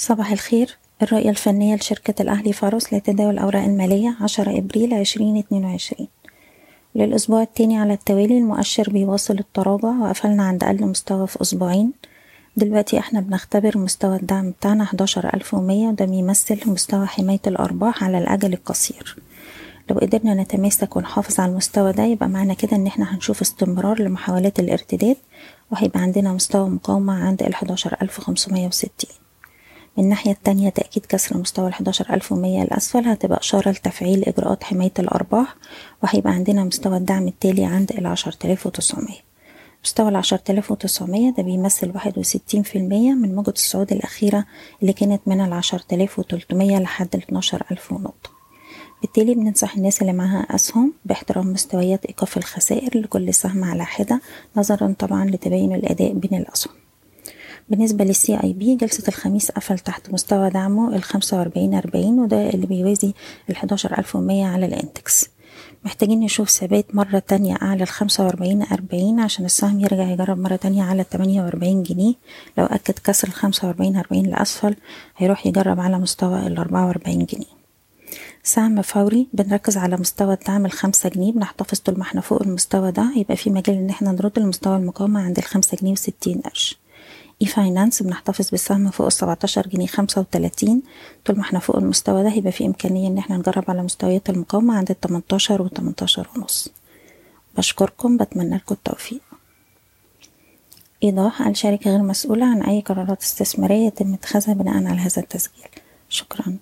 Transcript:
صباح الخير. الرؤية الفنية لشركة الأهلي فاروس لتداول الأوراق المالية عشرة إبريل عشرين اتنين وعشرين. للأسبوع التاني على التوالي المؤشر بيواصل التراجع وقفلنا عند أقل مستوى في أسبوعين. دلوقتي إحنا بنختبر مستوى الدعم بتاعنا حداشر ألف ومية وده بيمثل مستوى حماية الأرباح على الأجل القصير. لو قدرنا نتماسك ونحافظ على المستوى ده يبقى معنى كده إن إحنا هنشوف استمرار لمحاولات الارتداد وهيبقى عندنا مستوى مقاومة عند وستين. من الناحية التانية تأكيد كسر مستوى ألف ومية. الأسفل هتبقى إشارة لتفعيل إجراءات حماية الأرباح وهيبقى عندنا مستوى الدعم التالي عند تلاف وتسعمية. مستوى العشر تلاف وتسعمية ده بيمثل واحد وستين في المية من موجة الصعود الأخيرة اللي كانت من تلاف وتلتمية لحد الاتناشر ألف ونقطة. بالتالي بننصح الناس اللي معاها أسهم باحترام مستويات إيقاف الخسائر لكل سهم على حدة نظرا طبعا لتباين الأداء بين الأسهم. بالنسبة لل CIB جلسة الخميس قفل تحت مستوى دعمه الخمسة وأربعين أربعين وده اللي بيوازي ألف ومية على ال index. محتاجين نشوف ثبات مرة تانية أعلى الخمسة وأربعين أربعين عشان السهم يرجع يجرب مرة تانية على التمانية وأربعين جنيه. لو أكد كسر الخمسة وأربعين أربعين لأسفل هيروح يجرب على مستوى الأربعة وأربعين جنيه. سهم فوري بنركز على مستوى الدعم الخمسة جنيه بنحتفظ طول ما إحنا فوق المستوى ده يبقى في مجال إن إحنا نرد لمستوى المقاومة عند الخمسة جنيه وستين قرش. e-finance بنحتفظ بالسهم فوق السبعتاشر جنيه خمسة وتلاتين. طول ما إحنا فوق المستوى ده يبقى في إمكانية إن إحنا نجرب على مستويات المقاومة عند التمنتاشر وتمنتاشر ونص. بشكركم بتمنى لكم التوفيق. إيضاح الشركة غير مسؤولة عن أي قرارات استثمارية يتم اتخاذها بناء على هذا التسجيل. شكرا.